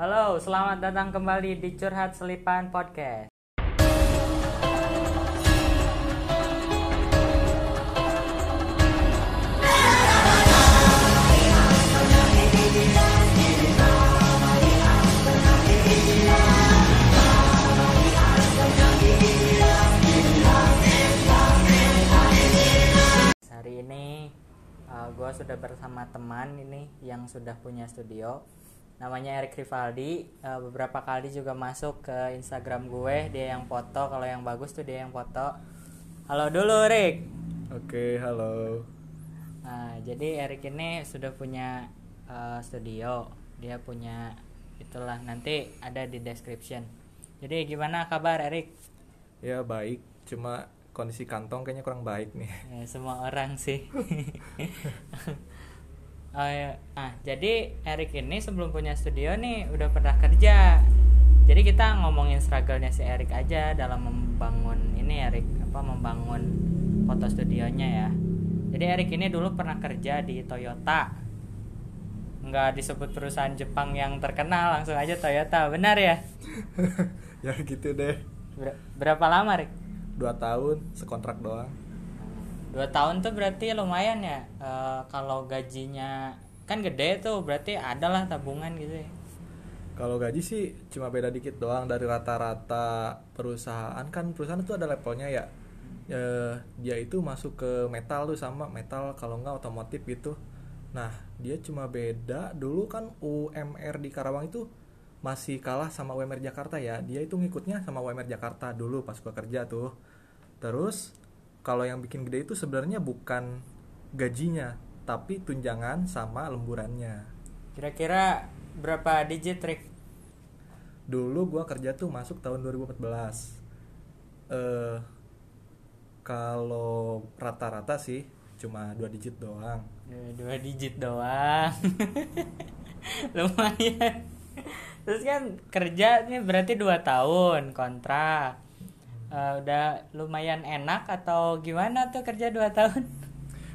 Halo, selamat datang kembali di Curhat Selipan Podcast. Hari ini gue sudah bersama teman ini yang sudah punya studio namanya Erik Rivaldi. Eh, beberapa kali juga masuk ke Instagram gue. Dia yang foto. Kalau yang bagus tuh dia yang foto. Halo dulu Erik Oke, halo. nah jadi Erik ini sudah punya eh, studio. Dia punya itulah. Nanti ada di description. Jadi gimana kabar Erik Ya baik, cuma kondisi kantong kayaknya kurang baik nih. Ya, semua orang sih. Oh, ya. Nah, jadi Erik ini sebelum punya studio nih udah pernah kerja. Jadi kita ngomongin struggle-nya si Erik aja dalam membangun ini Erik apa membangun foto studionya ya. Jadi Erik ini dulu pernah kerja di Toyota. Nggak disebut perusahaan Jepang yang terkenal, langsung aja Toyota. Benar ya? ya gitu deh. Ber- berapa lama, Erik? Dua tahun, sekontrak doang. Dua tahun tuh berarti lumayan ya Eh, kalau gajinya kan gede tuh berarti adalah tabungan gitu ya Kalau gaji sih cuma beda dikit doang dari rata-rata perusahaan kan perusahaan itu ada levelnya ya. Eh, dia itu masuk ke metal tuh sama metal kalau nggak otomotif gitu. Nah dia cuma beda dulu kan UMR di Karawang itu masih kalah sama UMR Jakarta ya. Dia itu ngikutnya sama UMR Jakarta dulu pas gua kerja tuh. Terus kalau yang bikin gede itu sebenarnya bukan gajinya tapi tunjangan sama lemburannya. kira-kira berapa digit Rick? Dulu gua kerja tuh masuk tahun 2014 eh kalau rata-rata sih cuma dua digit doang. Dua, dua digit doang. Lumayan. Terus kan kerja nih berarti dua tahun kontrak Eh, udah lumayan enak atau gimana tuh kerja dua tahun?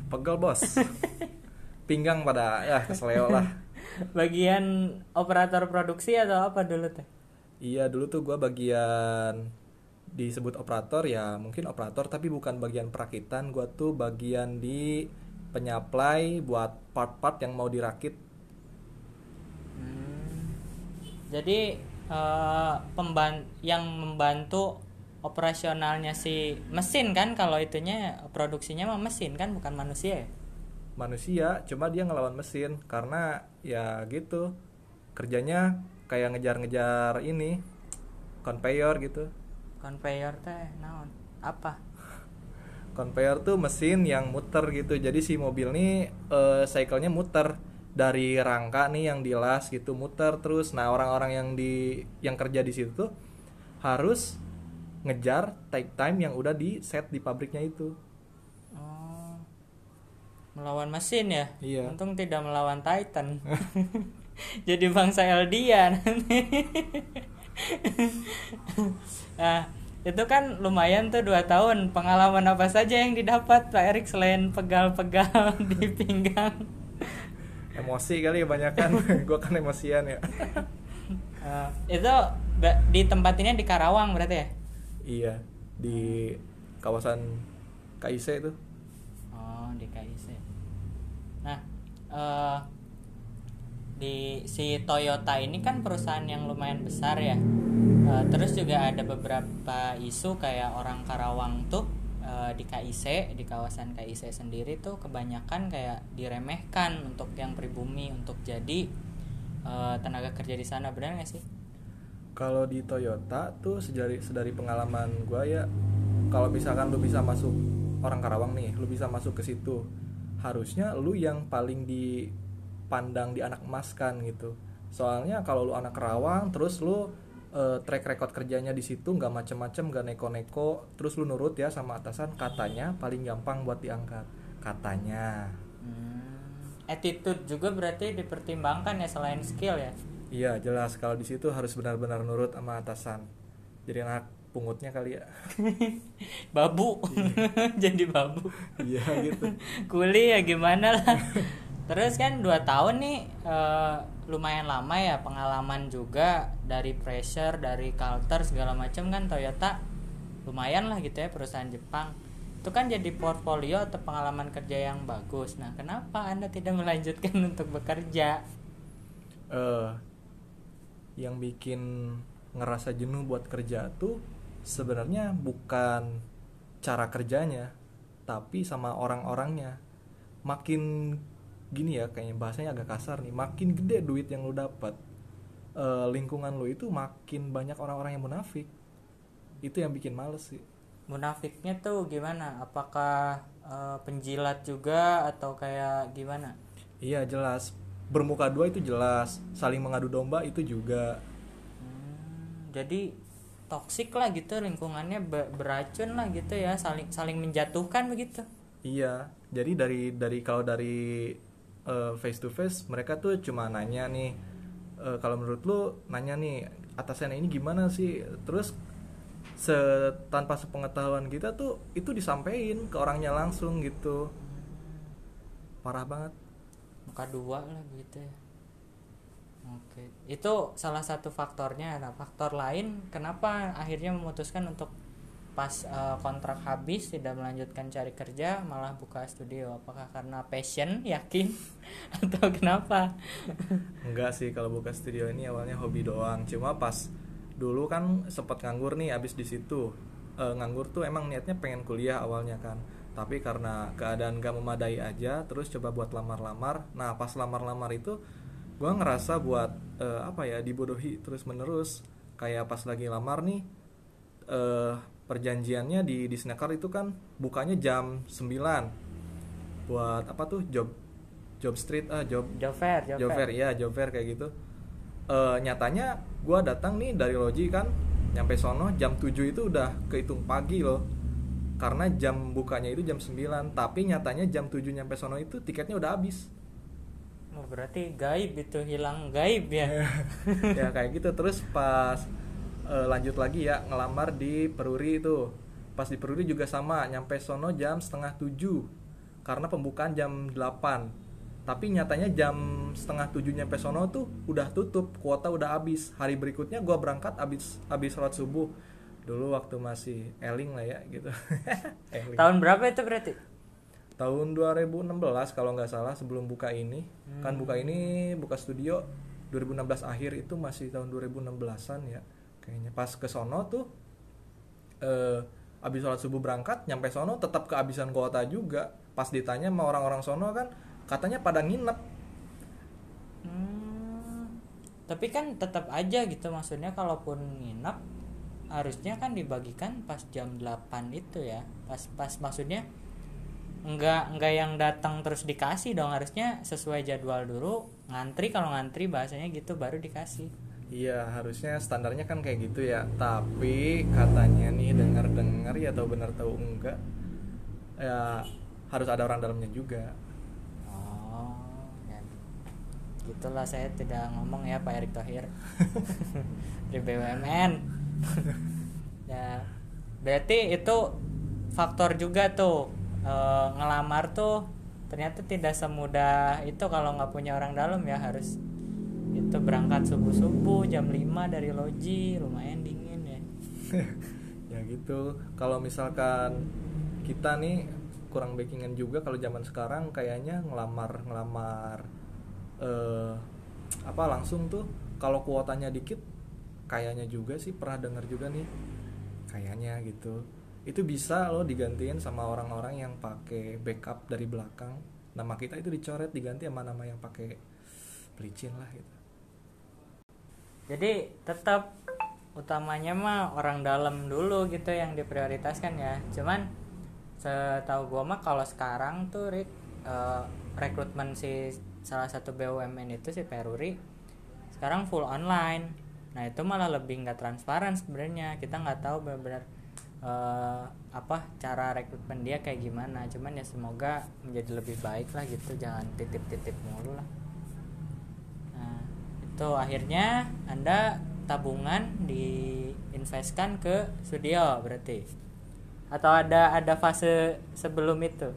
Pegel bos. Pinggang pada ya kesleo lah. Bagian operator produksi atau apa dulu tuh? Iya dulu tuh gua bagian disebut operator ya mungkin operator tapi bukan bagian perakitan. Gua tuh bagian di penyaplai buat part-part yang mau dirakit. Hmm. Jadi eh, pemban yang membantu operasionalnya si mesin kan kalau itunya produksinya mah mesin kan bukan manusia ya? manusia cuma dia ngelawan mesin karena ya gitu kerjanya kayak ngejar-ngejar ini conveyor gitu Conveyor teh naon? Apa? conveyor tuh mesin yang muter gitu jadi si mobil nih eh, cycle-nya muter dari rangka nih yang dilas gitu muter terus nah orang-orang yang di yang kerja di situ tuh harus ngejar take time yang udah di set di pabriknya itu Oh. Melawan mesin ya? Iya. Untung tidak melawan Titan. Jadi bangsa Eldian. nah, itu kan lumayan tuh dua tahun. Pengalaman apa saja yang didapat Pak Erik selain pegal-pegal di pinggang? emosi kali kebanyakan gue kan emosian ya Eh, itu di tempat ini di Karawang berarti ya? Iya di kawasan KIC itu Oh, di KIC. Nah, eh di si Toyota ini kan perusahaan yang lumayan besar ya. Eh, terus juga ada beberapa isu kayak orang Karawang tuh eh, di KIC, di kawasan KIC sendiri tuh kebanyakan kayak diremehkan untuk yang pribumi untuk jadi eh, tenaga kerja di sana benar nggak sih? Kalau di Toyota tuh sedari sedari pengalaman gua ya, kalau misalkan lu bisa masuk orang Karawang nih, lu bisa masuk ke situ, harusnya lu yang paling dipandang di anak emas kan gitu. Soalnya kalau lu anak Karawang, terus lu eh, track record kerjanya di situ nggak macem-macem, nggak neko-neko, terus lu nurut ya sama atasan, katanya paling gampang buat diangkat, katanya. Hmm, attitude juga berarti dipertimbangkan ya selain skill ya. Iya jelas. Kalau di situ harus benar-benar nurut sama atasan. Jadi anak pungutnya kali ya. babu. Jadi babu. Iya gitu. kuli ya gimana lah. Terus kan dua tahun nih eh, lumayan lama ya pengalaman juga dari pressure dari culture segala macam kan Toyota. Lumayan lah gitu ya perusahaan Jepang. Itu kan jadi portfolio atau pengalaman kerja yang bagus. Nah kenapa anda tidak melanjutkan untuk bekerja? Eh yang bikin ngerasa jenuh buat kerja tuh sebenarnya bukan cara kerjanya tapi sama orang-orangnya. Makin gini ya kayaknya bahasanya agak kasar nih makin gede duit yang lu dapat eh, lingkungan lu itu makin banyak orang-orang yang munafik. Itu yang bikin males sih. Munafiknya tuh gimana? Apakah eh, penjilat juga atau kayak gimana? Iya jelas bermuka dua itu jelas saling mengadu domba itu juga Hmm, jadi toksik lah gitu lingkungannya be- beracun lah gitu ya saling saling menjatuhkan begitu Iya, jadi dari dari kalau dari face to face mereka tuh cuma nanya nih eh, kalau menurut lu nanya nih atasan ini gimana sih? Terus se tanpa sepengetahuan kita tuh itu disampaikan ke orangnya langsung gitu. Parah banget. Muka dua lah gitu ya oke itu salah satu faktornya nah faktor lain kenapa akhirnya memutuskan untuk pas eh, kontrak habis tidak melanjutkan cari kerja malah buka studio apakah karena passion yakin atau kenapa Enggak sih kalau buka studio ini awalnya hobi doang. Cuma pas dulu kan sempat nganggur nih abis di situ. Eh, nganggur tuh emang niatnya pengen kuliah awalnya kan. Tapi karena keadaan gak memadai aja, terus coba buat lamar-lamar. Nah pas lamar-lamar itu, gua ngerasa buat eh, apa ya dibodohi terus menerus. Kayak pas lagi lamar nih, eh perjanjiannya di di Snacker itu kan bukanya jam 9 buat apa tuh job job street ah job job fair job, job fair iya job fair kayak gitu Eh nyatanya gua datang nih dari loji kan nyampe sono jam 7 itu udah kehitung pagi loh karena jam bukanya itu jam 9 tapi nyatanya jam 7 nyampe sono itu tiketnya udah habis. Oh, berarti gaib itu hilang gaib ya? Ya kayak gitu. Terus pas eh, lanjut lagi ya ngelamar di Peruri itu. Pas di Peruri juga sama nyampe sono jam setengah 7 karena pembukaan jam 8 tapi nyatanya jam setengah 7 nyampe sono tuh udah tutup kuota udah habis. Hari berikutnya gua berangkat habis habis sholat subuh dulu waktu masih eling lah ya gitu. Eling. tahun berapa itu berarti? Tahun 2016 kalau nggak salah sebelum buka ini. Kan buka ini buka studio 2016 akhir itu masih tahun 2016an ya kayaknya. Pas ke sono tuh eh abis sholat subuh berangkat nyampe sono tetap kehabisan kuota juga. Pas ditanya sama orang-orang sono kan katanya pada nginep. Hmm, tapi kan tetap aja gitu maksudnya kalaupun nginep harusnya kan dibagikan pas jam 8 itu ya. Pas pas maksudnya enggak enggak yang datang terus dikasih dong. Harusnya sesuai jadwal dulu ngantri kalau ngantri bahasanya gitu baru dikasih. Iya harusnya standarnya kan kayak gitu ya. Tapi katanya nih dengar-dengar ya tahu benar tahu enggak Ya harus ada orang dalamnya juga. Oh ya. gitulah saya tidak ngomong ya Pak Erick Thohir. Dari BUMN ya berarti itu faktor juga tuh e, ngelamar tuh ternyata tidak semudah itu kalau nggak punya orang dalam ya harus itu berangkat subuh subuh jam 5 dari loji lumayan dingin ya. Ya gitu. Kalau misalkan kita nih kurang backingan juga kalau zaman sekarang kayaknya ngelamar ngelamar eh apa langsung tuh kalau kuotanya dikit kayaknya juga sih pernah dengar juga nih. Kayaknya gitu. Itu bisa loh digantiin sama orang-orang yang pakai backup dari belakang. Nama kita itu dicoret diganti sama nama yang pakai pelicin lah gitu. Jadi tetap utamanya mah orang dalam dulu gitu yang diprioritaskan ya. Cuman setahu gua mah kalau sekarang tuh Rick, eh, rekrutmen si salah satu BUMN itu si Peruri sekarang full online nah itu malah lebih nggak transparan sebenarnya kita nggak tahu benar-benar eh, apa cara rekrutmen dia kayak gimana cuman ya semoga menjadi lebih baik lah gitu jangan titip-titip mulu lah Nah, itu akhirnya Anda tabungan diinvestkan ke studio berarti. Atau ada ada fase sebelum itu?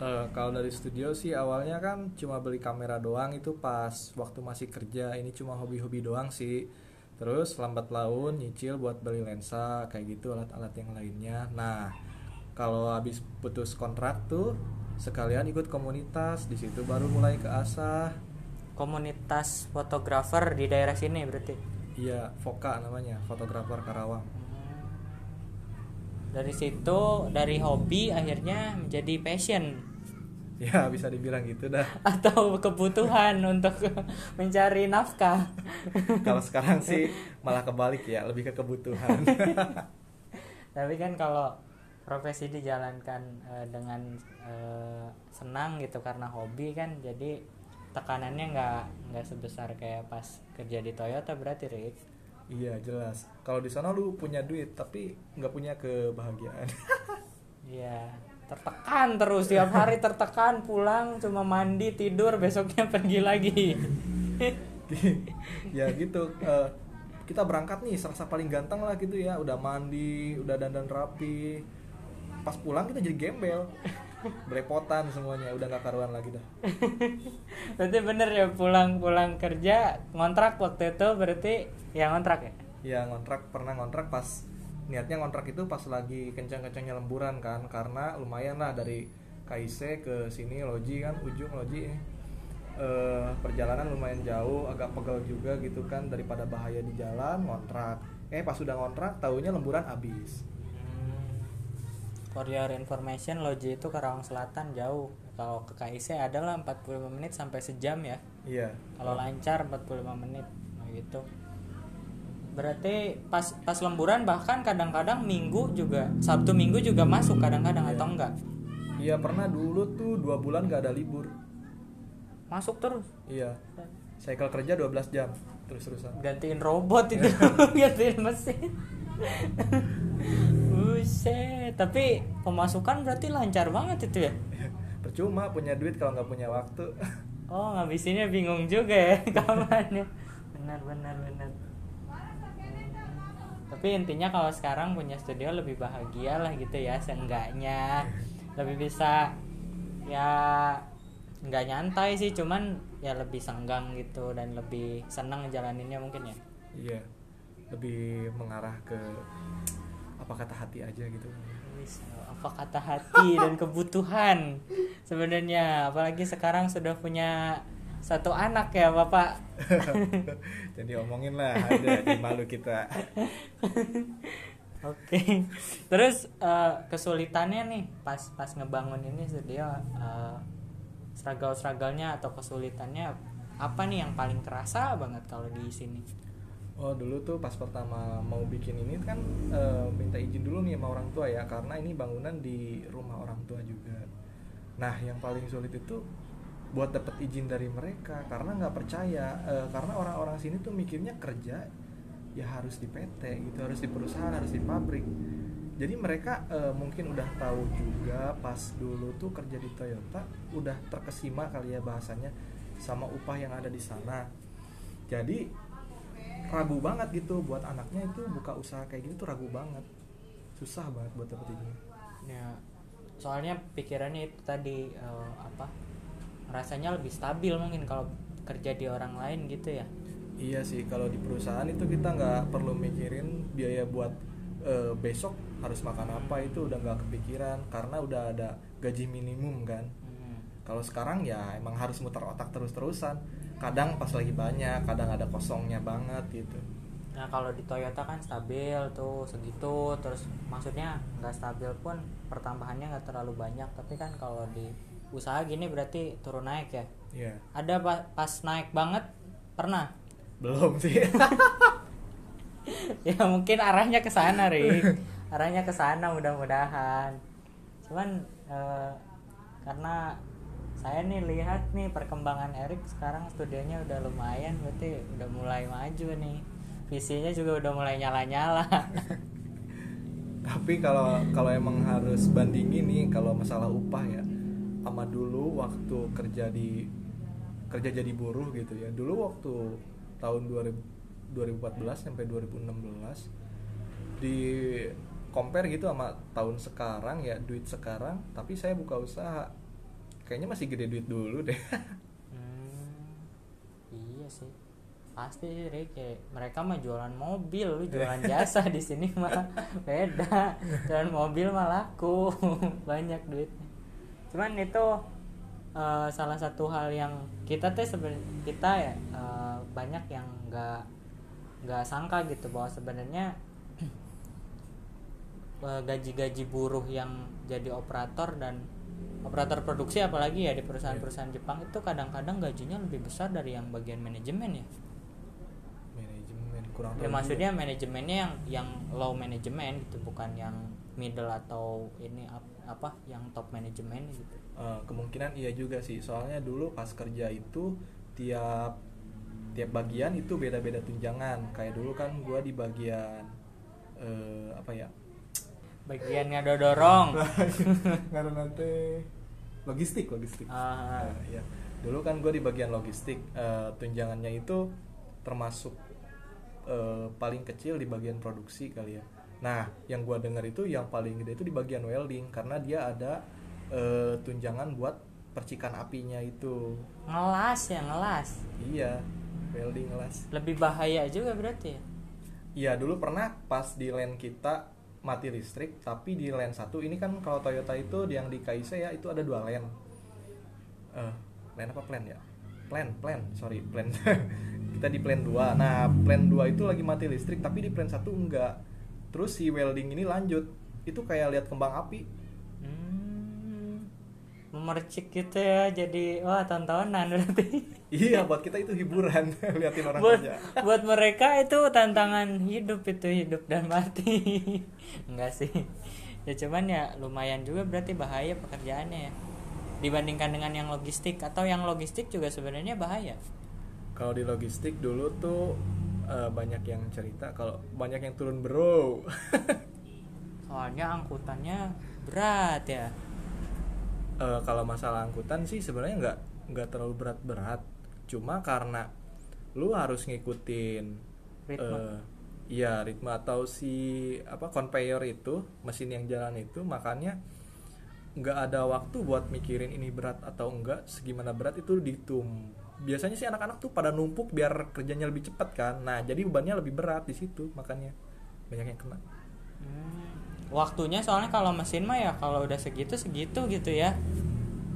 Eh, kalau dari studio sih awalnya kan cuma beli kamera doang itu pas waktu masih kerja. Ini cuma hobi-hobi doang sih. Terus lambat laun nyicil buat beli lensa kayak gitu alat-alat yang lainnya. Nah kalau habis putus kontrak tuh sekalian ikut komunitas. Di situ baru mulai ke asah komunitas fotografer di daerah sini berarti? Iya Voka namanya fotografer Karawang. Dari situ dari hobi akhirnya menjadi passion ya bisa dibilang gitu dah. Atau kebutuhan untuk mencari nafkah. Kalau sekarang sih malah kebalik ya lebih ke kebutuhan. Tapi kan kalau profesi dijalankan eh, dengan eh, senang gitu karena hobi kan jadi tekanannya nggak nggak sebesar kayak pas kerja di Toyota berarti Rick iya jelas. Kalau di sana lu punya duit tapi nggak punya kebahagiaan. Iya tertekan terus tiap hari tertekan pulang cuma mandi tidur besoknya pergi lagi. Ya gitu eh, kita berangkat nih serasa paling ganteng lah gitu ya. Udah mandi udah dandan rapi. Pas pulang kita jadi gembel. Belepotan semuanya udah nggak karuan lagi dah. Berarti bener ya pulang pulang kerja ngontrak waktu itu berarti ya ngontrak ya? Ya ngontrak pernah ngontrak pas niatnya ngontrak itu pas lagi kencang-kencangnya lemburan kan karena lumayan lah dari KIC ke sini loji kan ujung loji eh, perjalanan lumayan jauh agak pegel juga gitu kan daripada bahaya di jalan ngontrak eh pas sudah ngontrak tahunya lemburan habis For your information, Loji itu Karawang Selatan jauh. Kalau ke KIC adalah 45 menit sampai sejam ya. iya Kalau lancar 45 menit nah gitu. Berarti pas pas lemburan bahkan kadang-kadang Minggu juga Sabtu Minggu juga masuk kadang-kadang Iya. atau enggak? iya pernah dulu tuh dua bulan gak ada libur Masuk terus. iya cycle kerja 12 jam terus-terusan Gantiin robot itu, gantiin mesin. Buset, tapi pemasukan berarti lancar banget itu ya? percuma punya duit kalau nggak punya waktu Oh ngabisinnya bingung juga ya kapan ya Benar benar benar Tapi intinya kalau sekarang punya studio lebih bahagia lah gitu ya Seenggaknya. Lebih bisa Ya nggak nyantai sih cuman ya lebih senggang gitu dan lebih senang ngejalaninnya mungkin ya. Iya lebih mengarah ke apa kata hati aja gitu. Apa kata hati dan kebutuhan sebenarnya. Apalagi sekarang sudah punya satu anak ya bapak jadi omongin lah ada di malu kita Oke. Terus eh, kesulitannya nih pas pas ngebangun ini studio uh, struggle-strugglenya atau kesulitannya apa nih yang paling kerasa banget kalau di sini? Oh dulu tuh pas pertama mau bikin ini kan eh, minta izin dulu nih sama orang tua ya karena ini bangunan di rumah orang tua juga. Nah yang paling sulit itu buat dapet izin dari mereka karena nggak percaya Eh, karena orang-orang sini tuh mikirnya kerja ya harus di PT gitu harus di perusahaan harus di pabrik. Jadi mereka eh, mungkin udah tahu juga pas dulu tuh kerja di Toyota udah terkesima kali ya bahasanya sama upah yang ada di sana. Jadi ragu banget gitu buat anaknya itu buka usaha kayak gitu tuh ragu banget susah banget buat dapet izin Ya, soalnya pikirannya itu tadi eh, apa? Rasanya lebih stabil mungkin kalau kerja di orang lain gitu ya. iya sih kalau di perusahaan itu kita nggak perlu mikirin biaya buat eh, besok harus makan apa itu udah nggak kepikiran karena udah ada gaji minimum kan. Hmm. kalau sekarang ya emang harus muter otak terus-terusan. Kadang pas lagi banyak kadang ada kosongnya banget gitu. Nah kalau di Toyota kan stabil tuh segitu terus maksudnya nggak stabil pun pertambahannya nggak terlalu banyak. Tapi kan kalau di usaha gini berarti turun naik ya? Iya. Ada pa- pas naik banget pernah? Belum sih. Ya mungkin arahnya ke sana Rik arahnya ke sana mudah-mudahan. Cuman eh, karena saya nih lihat nih perkembangan Erik sekarang studionya udah lumayan berarti udah mulai maju nih. Visinya juga udah mulai nyala-nyala. Tapi kalau kalau emang harus bandingin nih kalau masalah upah ya sama dulu waktu kerja di kerja jadi buruh gitu ya. Dulu waktu tahun 2000 2014 sampai 2016 di compare gitu sama tahun sekarang ya duit sekarang tapi saya buka usaha. Kayaknya masih gede duit dulu deh. Hmm, iya sih. Pasti sih kayak mereka mah jualan mobil. Lu jualan jasa di sini mah beda. Jualan mobil mah laku. Banyak duitnya cuman itu eh, salah satu hal yang kita teh seben- kita ya eh, banyak yang nggak nggak sangka gitu bahwa sebenarnya eh, gaji-gaji buruh yang jadi operator dan operator produksi apalagi ya di perusahaan-perusahaan Jepang itu kadang-kadang gajinya lebih besar dari yang bagian manajemen ya. manajemen kurang Ya maksudnya manajemennya yang yang low manajemen gitu bukan yang middle atau ini ap- apa yang top manajemen gitu. Eh, kemungkinan iya juga sih soalnya dulu pas kerja itu tiap tiap bagian itu beda-beda tunjangan kayak dulu kan gua di bagian eh apa ya Bagiannya dodorong. karena nanti logistik logistik Ah. Nah, iya. dulu kan gue di bagian logistik eh, tunjangannya itu termasuk eh, paling kecil di bagian produksi kali ya nah yang gua dengar itu yang paling gede itu di bagian welding karena dia ada eh, tunjangan buat percikan apinya itu. Ngelas ya ngelas. iya welding kelas Lebih bahaya juga berarti ya. iya dulu pernah pas di land kita mati listrik tapi di land satu ini kan kalau Toyota itu yang di KIC ya itu ada dua land eh land apa? Plan ya? Plan plan sorry plan. Kita di plan 2 nah plan 2 itu lagi mati listrik tapi di plan satu enggak terus si welding ini lanjut. Itu kayak lihat kembang api. Hmm, memercik gitu ya jadi wah tontonan berarti. iya buat kita itu hiburan liatin orang buat kerja. buat mereka itu tantangan hidup itu hidup dan mati. Enggak sih. Ya cuman ya lumayan juga berarti bahaya pekerjaannya ya. Dibandingkan dengan yang logistik atau yang logistik juga sebenarnya bahaya. Kalau di logistik dulu tuh eh, banyak yang cerita kalau banyak yang turun bro. Soalnya angkutannya berat ya. Eh, kalau masalah angkutan sih sebenarnya nggak nggak terlalu berat-berat. Cuma karena lu harus ngikutin Ritme. eh, iya ritme atau si apa conveyor itu mesin yang jalan itu makanya nggak ada waktu buat mikirin ini berat atau enggak segimana berat itu dihitung biasanya sih anak-anak tuh pada numpuk biar kerjanya lebih cepat kan nah jadi bebannya lebih berat di situ makanya banyak yang kena Hmm, waktunya soalnya kalau mesin mah ya kalau udah segitu segitu gitu ya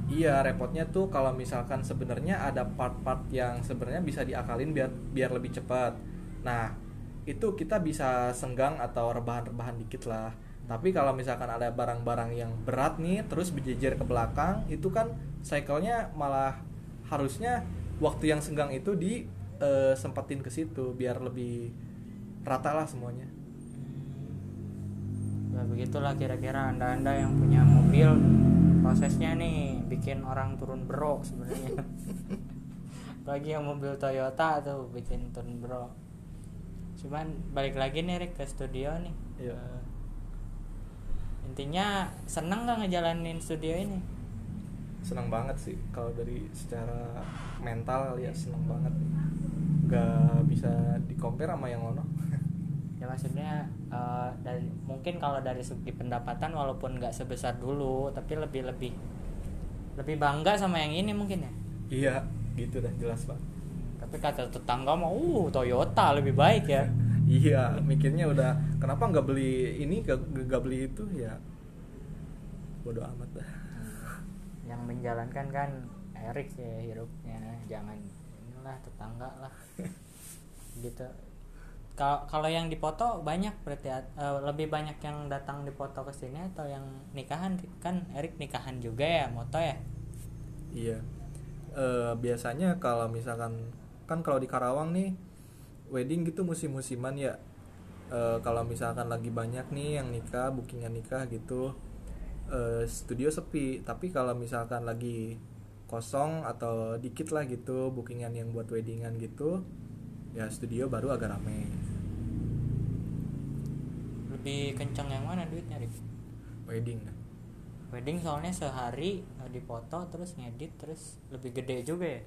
Iya, repotnya tuh kalau misalkan sebenarnya ada part-part yang sebenarnya bisa diakalin biar biar lebih cepat. Nah, itu kita bisa senggang atau rebahan-rebahan dikit lah. Tapi kalau misalkan ada barang-barang yang berat nih terus berjejer ke belakang, itu kan cycle-nya malah harusnya waktu yang senggang itu di eh, sempatin ke situ biar lebih rata lah semuanya. ya begitulah kira-kira anda-anda yang punya mobil prosesnya nih bikin orang turun bro sebenarnya lagi yang mobil Toyota tuh bikin turun bro cuman balik lagi nih Rick ke studio nih Iya. Eh, intinya seneng nggak ngejalanin studio ini senang banget sih. Kalau dari secara mental ya senang banget. Gak bisa di compare sama yang ono. Ya maksudnya eh, dari mungkin kalau dari segi pendapatan walaupun nggak sebesar dulu tapi lebih lebih lebih bangga sama yang ini mungkin ya? Iya gitu dah jelas pak. Tapi kata tetangga mau uh Toyota lebih baik ya. Iya mikirnya udah kenapa nggak beli ini gak, gak beli itu? Ya bodoh amat dah yang menjalankan kan Erik ya hidupnya jangan inilah tetangga lah. Gitu. Kalau kalau yang dipoto banyak berarti eh, lebih banyak yang datang dipoto ke sini atau yang nikahan? Kan Erik nikahan juga ya moto ya? Iya. Eh, biasanya kalau misalkan kan kalau di Karawang nih wedding gitu musim-musiman ya. Eh, kalau misalkan lagi banyak nih yang nikah bookingan nikah gitu eh, studio sepi tapi kalau misalkan lagi kosong atau dikit lah gitu bookingan yang buat weddingan gitu ya studio baru agak rame lebih kencang yang mana duitnya Rik? wedding wedding soalnya sehari eh, dipoto terus ngedit terus lebih gede juga ya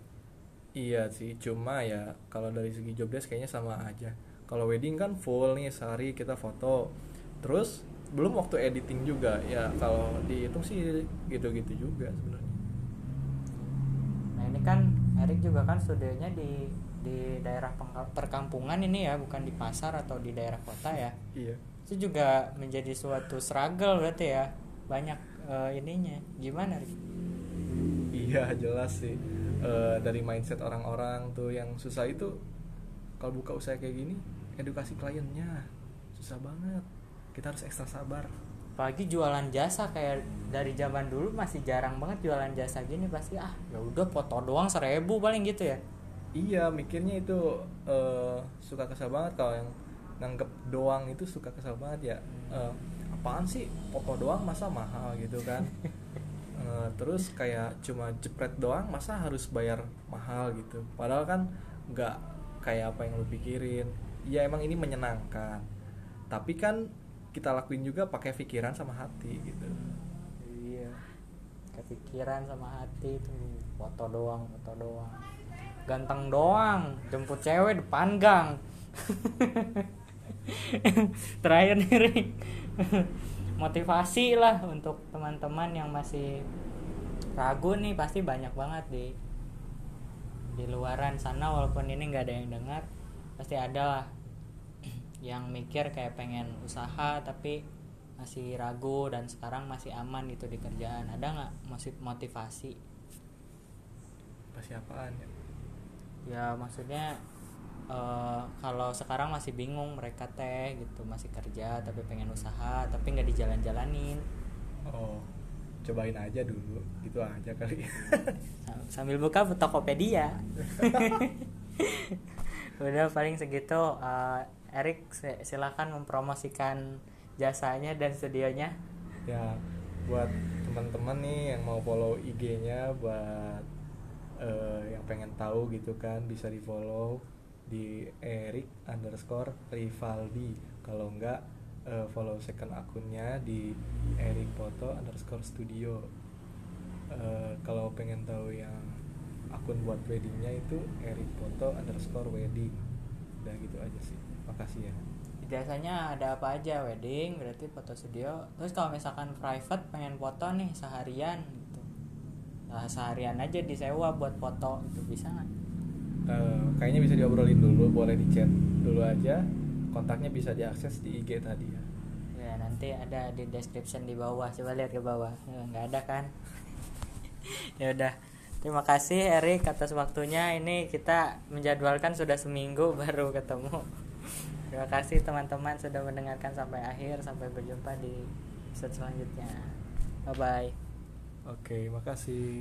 Iya sih, cuma ya kalau dari segi job desk kayaknya sama aja. Kalau wedding kan full nih sehari kita foto. Terus belum waktu editing juga. Ya kalau dihitung sih gitu-gitu juga sebenarnya. kan Erik juga kan studionya di di daerah perkampungan ini ya bukan di pasar atau di daerah kota ya. Iya. Itu juga menjadi suatu struggle berarti ya banyak eh, ininya. Gimana Rik? iya jelas sih. Eh, dari mindset orang-orang tuh yang susah itu kalau buka usaha kayak gini edukasi kliennya susah banget kita harus ekstra sabar. Apalagi jualan jasa kayak dari zaman dulu masih jarang banget jualan jasa gini pasti ah ya udah foto doang seribu paling gitu ya? Iya mikirnya itu eh, suka kesal banget kalau yang nganggep doang itu suka kesal banget ya. Eh, apaan sih? Foto doang masa mahal? gitu kan. Eh, terus kayak cuma jepret doang masa harus bayar mahal gitu? Padahal kan nggak kayak apa yang lu pikirin. Ya emang ini menyenangkan. Tapi kan kita lakuin juga pakai pikiran sama hati gitu. Iya. Kepikiran sama hati itu foto doang foto doang. Ganteng doang jemput cewek depan gang. Terakhir nih Rik. motivasi lah untuk teman-teman yang masih ragu nih pasti banyak banget di di luaran sana. Walaupun ini nggak ada yang dengar pasti ada lah yang mikir kayak pengen usaha tapi masih ragu dan sekarang masih aman gitu di kerjaan. Ada nggak masih motivasi? Pasti apaan ya? Ya maksudnya eh, kalau sekarang masih bingung mereka teh gitu masih kerja tapi pengen usaha tapi nggak dijalan-jalanin. Oh cobain aja dulu gitu aja kali. Sam- sambil buka Tokopedia. Udah paling segitu Eh, Erik si- silakan mempromosikan jasanya dan studionya. Ya buat teman-teman nih yang mau follow IG-nya buat eh, yang pengen tahu gitu kan bisa di follow di Erik underscore Rivaldi. Kalau enggak eh, follow second akunnya di Erik Foto underscore Studio. Eh, kalau pengen tahu yang akun buat weddingnya itu Erik Foto underscore wedding udah gitu aja sih. Makasih ya. Jasanya ada apa aja? Wedding berarti foto studio. Terus kalau misalkan private pengen foto nih seharian gitu. Nah, seharian aja disewa buat foto itu bisa nggak? Eh, kayaknya bisa diobrolin dulu boleh di chat dulu aja. Kontaknya bisa diakses di IG tadi ya. Ya nanti ada di description di bawah. Coba lihat ke bawah. Ya, nggak ada kan? Ya udah terima kasih Erik atas waktunya. Ini kita menjadwalkan sudah seminggu baru ketemu. Terima kasih teman-teman sudah mendengarkan sampai akhir. Sampai berjumpa di episode selanjutnya. Bye bye oke makasih